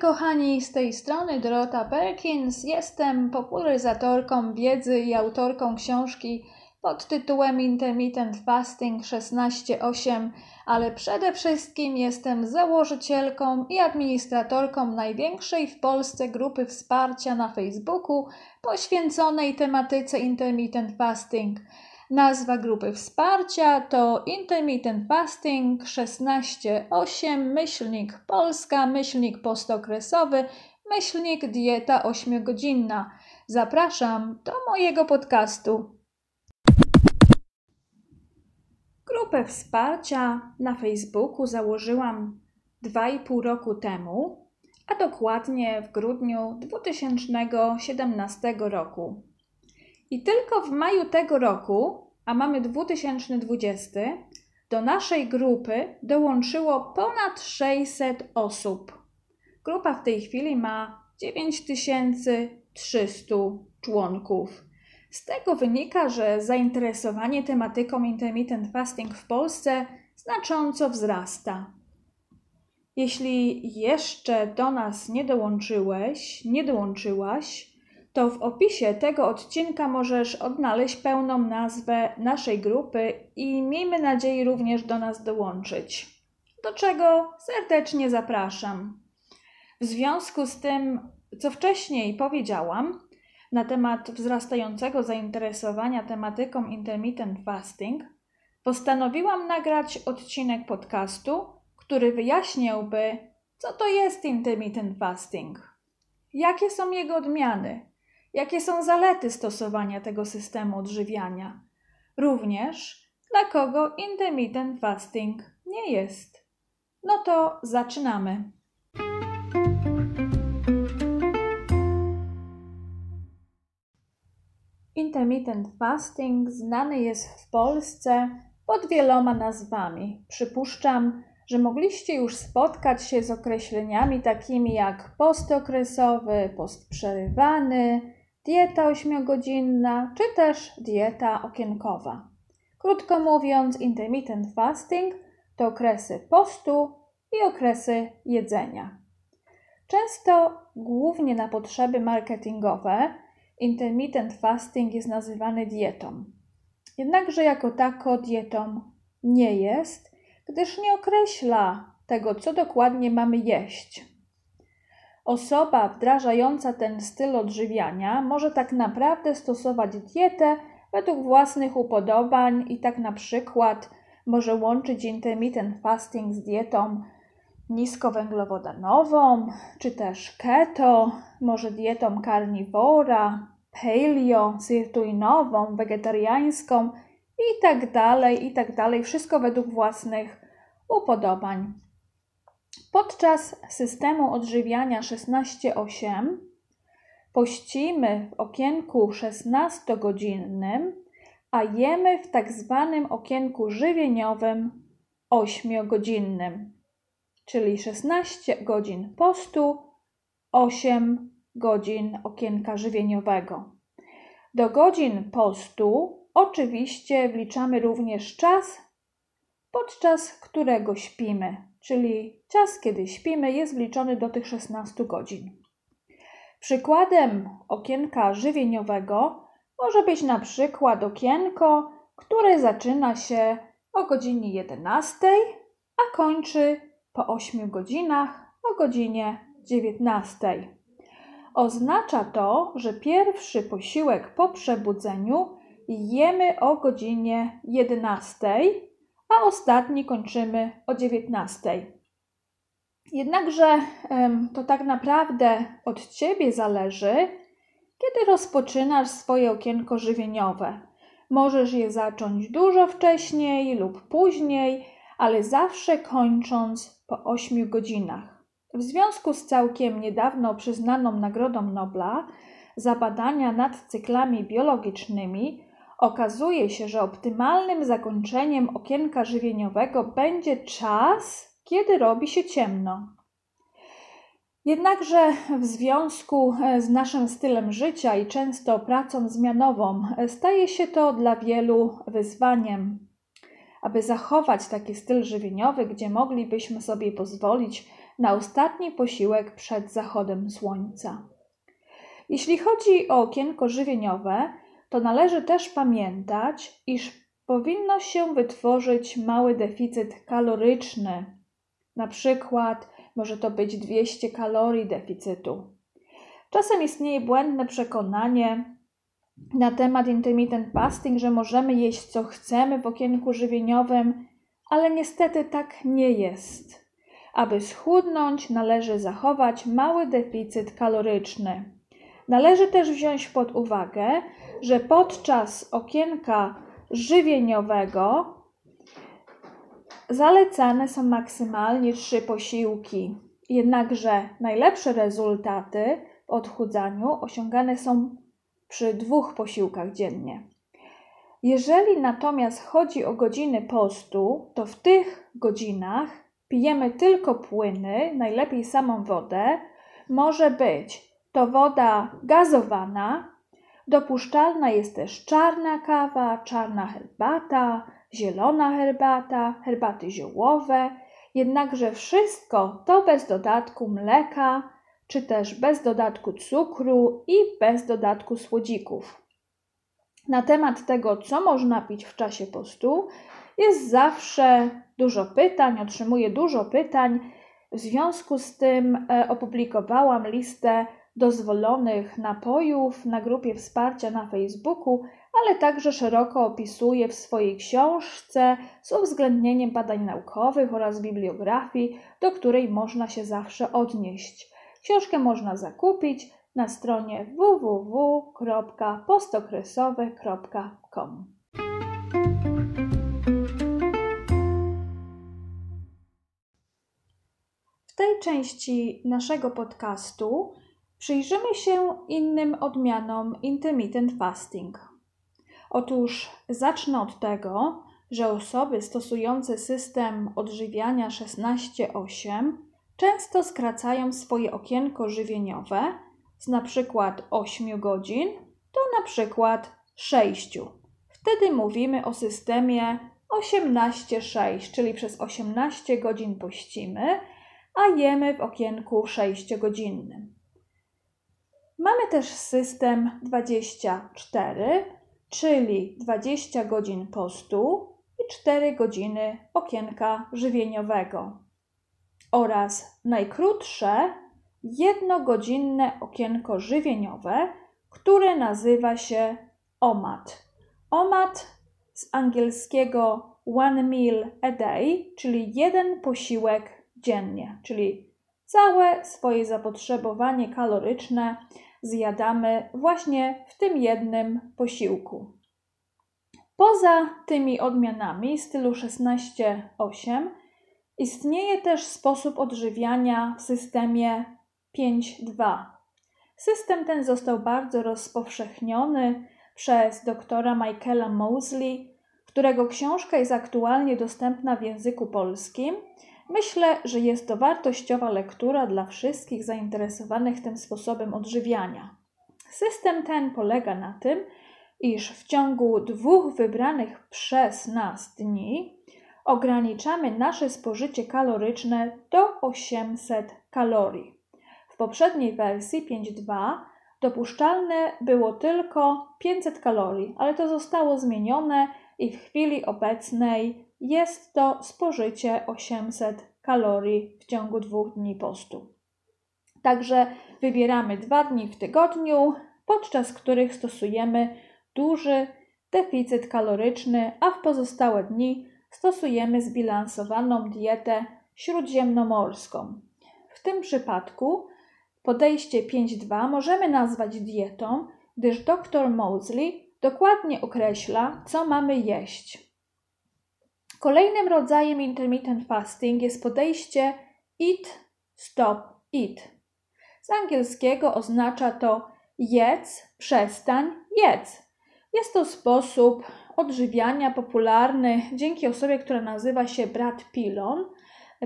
kochani, z tej strony Dorota Perkins. Jestem popularyzatorką wiedzy i autorką książki pod tytułem Intermittent Fasting 16.8, ale przede wszystkim jestem założycielką i administratorką największej w Polsce grupy wsparcia na Facebooku poświęconej tematyce Intermittent Fasting. Nazwa grupy wsparcia to Intermittent Fasting 16.8 myślnik Polska, myślnik postokresowy, myślnik dieta 8-godzinna. Zapraszam do mojego podcastu. Grupę wsparcia na Facebooku założyłam 2,5 roku temu, a dokładnie w grudniu 2017 roku. I tylko w maju tego roku, a mamy 2020, do naszej grupy dołączyło ponad 600 osób. Grupa w tej chwili ma 9300 członków. Z tego wynika, że zainteresowanie tematyką intermittent fasting w Polsce znacząco wzrasta. Jeśli jeszcze do nas nie dołączyłeś, nie dołączyłaś, to w opisie tego odcinka możesz odnaleźć pełną nazwę naszej grupy i miejmy nadzieję również do nas dołączyć. Do czego serdecznie zapraszam. W związku z tym, co wcześniej powiedziałam na temat wzrastającego zainteresowania tematyką intermittent fasting, postanowiłam nagrać odcinek podcastu, który wyjaśniałby, co to jest intermittent fasting, jakie są jego odmiany Jakie są zalety stosowania tego systemu odżywiania? Również dla kogo intermittent fasting nie jest. No to zaczynamy. Intermittent fasting znany jest w Polsce pod wieloma nazwami. Przypuszczam, że mogliście już spotkać się z określeniami takimi jak postokresowy, postprzerywany, dieta ośmiogodzinna czy też dieta okienkowa. Krótko mówiąc, intermittent fasting to okresy postu i okresy jedzenia. Często, głównie na potrzeby marketingowe, intermittent fasting jest nazywany dietą. Jednakże jako tako dietą nie jest, gdyż nie określa tego, co dokładnie mamy jeść. Osoba wdrażająca ten styl odżywiania może tak naprawdę stosować dietę według własnych upodobań i tak na przykład może łączyć intermittent fasting z dietą niskowęglowodanową, czy też keto, może dietą karniwora, paleo, sirtuinową, wegetariańską i tak dalej, i tak dalej. Wszystko według własnych upodobań. Podczas systemu odżywiania 16-8 pościmy w okienku 16-godzinnym, a jemy w tak zwanym okienku żywieniowym 8-godzinnym, czyli 16 godzin postu, 8 godzin okienka żywieniowego. Do godzin postu oczywiście wliczamy również czas, podczas którego śpimy czyli czas, kiedy śpimy, jest wliczony do tych 16 godzin. Przykładem okienka żywieniowego może być na przykład okienko, które zaczyna się o godzinie 11, a kończy po 8 godzinach o godzinie 19. Oznacza to, że pierwszy posiłek po przebudzeniu jemy o godzinie 11, a ostatni kończymy o 19. Jednakże to tak naprawdę od Ciebie zależy, kiedy rozpoczynasz swoje okienko żywieniowe. Możesz je zacząć dużo wcześniej lub później, ale zawsze kończąc po 8 godzinach. W związku z całkiem niedawno przyznaną Nagrodą Nobla za badania nad cyklami biologicznymi, Okazuje się, że optymalnym zakończeniem okienka żywieniowego będzie czas, kiedy robi się ciemno. Jednakże w związku e, z naszym stylem życia i często pracą zmianową e, staje się to dla wielu wyzwaniem. Aby zachować taki styl żywieniowy, gdzie moglibyśmy sobie pozwolić na ostatni posiłek przed zachodem słońca. Jeśli chodzi o okienko żywieniowe, to należy też pamiętać, iż powinno się wytworzyć mały deficyt kaloryczny. Na przykład może to być 200 kalorii deficytu. Czasem istnieje błędne przekonanie na temat intermittent fasting, że możemy jeść co chcemy w okienku żywieniowym, ale niestety tak nie jest. Aby schudnąć, należy zachować mały deficyt kaloryczny. Należy też wziąć pod uwagę, że podczas okienka żywieniowego zalecane są maksymalnie trzy posiłki. Jednakże najlepsze rezultaty w odchudzaniu osiągane są przy dwóch posiłkach dziennie. Jeżeli natomiast chodzi o godziny postu, to w tych godzinach pijemy tylko płyny, najlepiej samą wodę. Może być to woda gazowana. Dopuszczalna jest też czarna kawa, czarna herbata, zielona herbata, herbaty ziołowe. Jednakże wszystko to bez dodatku mleka, czy też bez dodatku cukru i bez dodatku słodzików. Na temat tego, co można pić w czasie postu, jest zawsze dużo pytań, otrzymuję dużo pytań. W związku z tym e, opublikowałam listę dozwolonych napojów na grupie wsparcia na Facebooku, ale także szeroko opisuję w swojej książce z uwzględnieniem badań naukowych oraz bibliografii, do której można się zawsze odnieść. Książkę można zakupić na stronie www.postokresowe.com. W tej części naszego podcastu przyjrzymy się innym odmianom intermittent fasting. Otóż zacznę od tego, że osoby stosujące system odżywiania 16-8 często skracają swoje okienko żywieniowe z przykład 8 godzin do przykład 6. Wtedy mówimy o systemie 18-6, czyli przez 18 godzin pościmy, a jemy w okienku 6-godzinnym. Mamy też system 24, czyli 20 godzin postu i 4 godziny okienka żywieniowego oraz najkrótsze jednogodzinne okienko żywieniowe, które nazywa się OMAD. OMAD z angielskiego one meal a day, czyli jeden posiłek dziennie, czyli całe swoje zapotrzebowanie kaloryczne zjadamy właśnie w tym jednym posiłku. Poza tymi odmianami stylu 16-8 istnieje też sposób odżywiania w systemie 5-2. System ten został bardzo rozpowszechniony przez doktora Michaela Mosley, którego książka jest aktualnie dostępna w języku polskim. Myślę, że jest to wartościowa lektura dla wszystkich zainteresowanych tym sposobem odżywiania. System ten polega na tym, iż w ciągu dwóch wybranych przez nas dni ograniczamy nasze spożycie kaloryczne do 800 kalorii. W poprzedniej wersji 5.2 dopuszczalne było tylko 500 kalorii, ale to zostało zmienione i w chwili obecnej jest to spożycie 800 kalorii w ciągu dwóch dni postu. Także wybieramy dwa dni w tygodniu, podczas których stosujemy duży deficyt kaloryczny, a w pozostałe dni stosujemy zbilansowaną dietę śródziemnomorską. W tym przypadku podejście 5.2 możemy nazwać dietą, gdyż dr Mosley dokładnie określa, co mamy jeść. Kolejnym rodzajem intermittent fasting jest podejście eat, stop, eat. Z angielskiego oznacza to jedz, przestań, jedz. Jest to sposób odżywiania popularny dzięki osobie, która nazywa się Brad Pilon.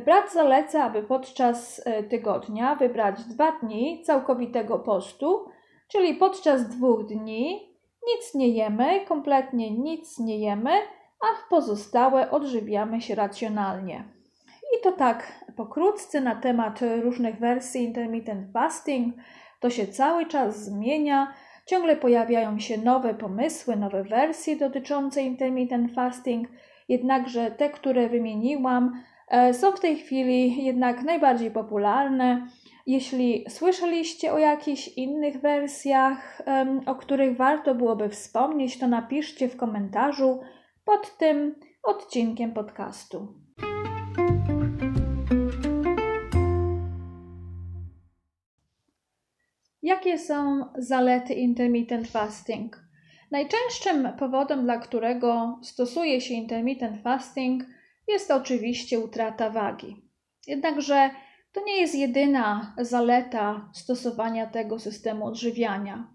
Brat zaleca, aby podczas e, tygodnia wybrać dwa dni całkowitego postu, czyli podczas dwóch dni nic nie jemy, kompletnie nic nie jemy, a pozostałe odżywiamy się racjonalnie. I to tak pokrótce na temat różnych wersji intermittent fasting. To się cały czas zmienia. Ciągle pojawiają się nowe pomysły, nowe wersje dotyczące intermittent fasting, jednakże te, które wymieniłam, e, są w tej chwili jednak najbardziej popularne. Jeśli słyszeliście o jakichś innych wersjach, o których warto byłoby wspomnieć, to napiszcie w komentarzu pod tym odcinkiem podcastu. Jakie są zalety intermittent fasting? Najczęstszym powodem, dla którego stosuje się intermittent fasting, jest oczywiście utrata wagi. Jednakże to nie jest jedyna zaleta stosowania tego systemu odżywiania.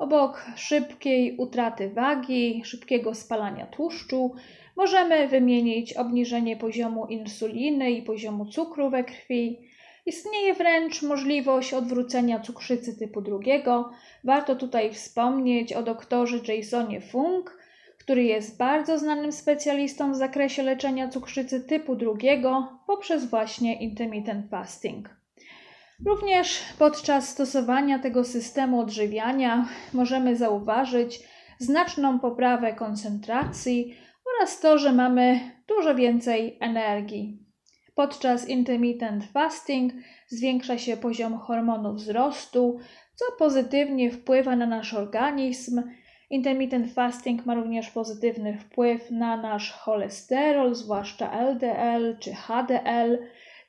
Obok szybkiej utraty wagi, szybkiego spalania tłuszczu, możemy wymienić obniżenie poziomu insuliny i poziomu cukru we krwi, Istnieje wręcz możliwość odwrócenia cukrzycy typu drugiego. Warto tutaj wspomnieć o doktorze Jasonie Funk, który jest bardzo znanym specjalistą w zakresie leczenia cukrzycy typu drugiego poprzez właśnie intermittent fasting. Również podczas stosowania tego systemu odżywiania możemy zauważyć znaczną poprawę koncentracji oraz to, że mamy dużo więcej energii. Podczas intermittent fasting zwiększa się poziom hormonu wzrostu, co pozytywnie wpływa na nasz organizm. Intermittent fasting ma również pozytywny wpływ na nasz cholesterol, zwłaszcza LDL czy HDL,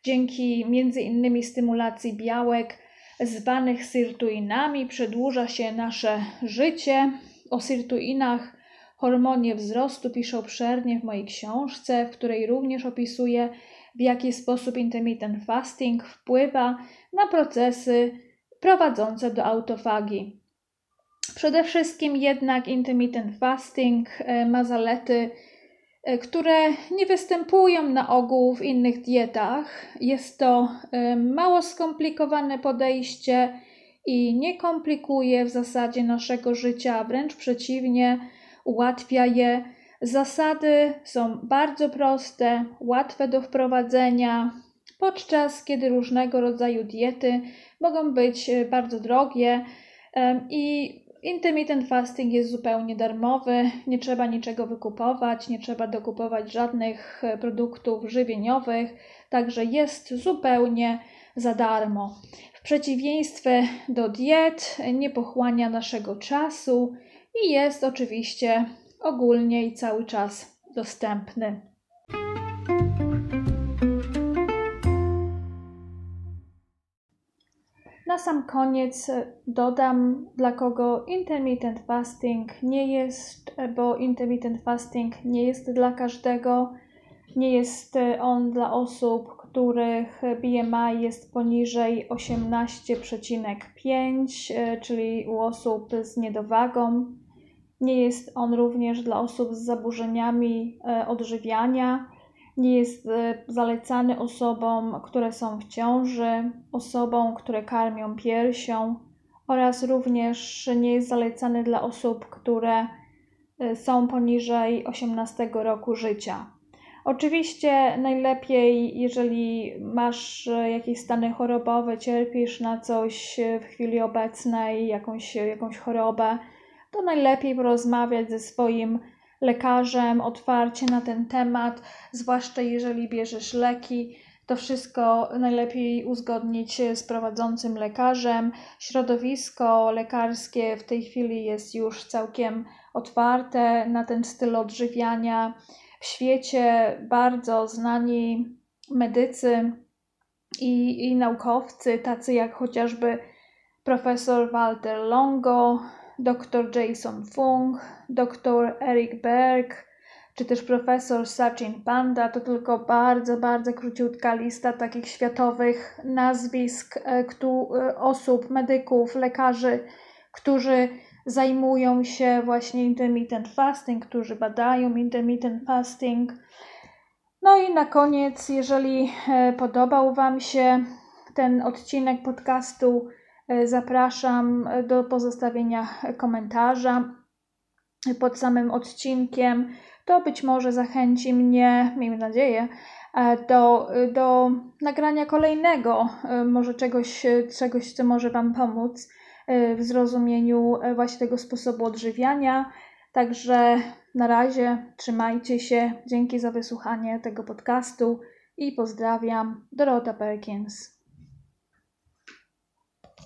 dzięki m.in. stymulacji białek zwanych sirtuinami przedłuża się nasze życie. O sirtuinach, hormonie wzrostu piszę obszernie w mojej książce, w której również opisuję w jaki sposób intermittent fasting wpływa na procesy prowadzące do autofagii. Przede wszystkim jednak intermittent fasting e, ma zalety, które nie występują na ogół w innych dietach. Jest to e, mało skomplikowane podejście i nie komplikuje w zasadzie naszego życia, wręcz przeciwnie, ułatwia je Zasady są bardzo proste, łatwe do wprowadzenia, podczas kiedy różnego rodzaju diety mogą być e, bardzo drogie i intermittent fasting jest zupełnie darmowy, nie trzeba niczego wykupować, nie trzeba dokupować żadnych e, produktów żywieniowych, także jest zupełnie za darmo. W przeciwieństwie do diet nie pochłania naszego czasu i jest oczywiście ogólnie i cały czas dostępny. Na sam koniec dodam, dla kogo intermittent fasting nie jest, bo intermittent fasting nie jest dla każdego. Nie jest on dla osób, których BMI jest poniżej 18,5, czyli u osób z niedowagą. Nie jest on również dla osób z zaburzeniami e, odżywiania. Nie jest e, zalecany osobom, które są w ciąży, osobom, które karmią piersią oraz również nie jest zalecany dla osób, które e, są poniżej 18 roku życia. Oczywiście najlepiej, jeżeli masz jakieś stany chorobowe, cierpisz na coś w chwili obecnej, jakąś, jakąś chorobę, to najlepiej porozmawiać ze swoim lekarzem otwarcie na ten temat, zwłaszcza jeżeli bierzesz leki. To wszystko najlepiej uzgodnić z prowadzącym lekarzem. Środowisko lekarskie w tej chwili jest już całkiem otwarte na ten styl odżywiania. W świecie bardzo znani medycy i, i naukowcy, tacy jak chociażby profesor Walter Longo, dr Jason Fung, dr Eric Berg, czy też profesor Sachin Panda, to tylko bardzo, bardzo króciutka lista takich światowych nazwisk e, e, osób, medyków, lekarzy, którzy zajmują się właśnie intermittent fasting, którzy badają intermittent fasting. No i na koniec, jeżeli e, podobał Wam się ten odcinek podcastu, zapraszam do pozostawienia komentarza pod samym odcinkiem. to być może zachęci mnie, miejmy nadzieję, e, do, do nagrania kolejnego, e, może czegoś, czegoś, co może Wam pomóc w zrozumieniu właśnie tego sposobu odżywiania. Także na razie trzymajcie się. Dzięki za wysłuchanie tego podcastu i pozdrawiam. Dorota Perkins.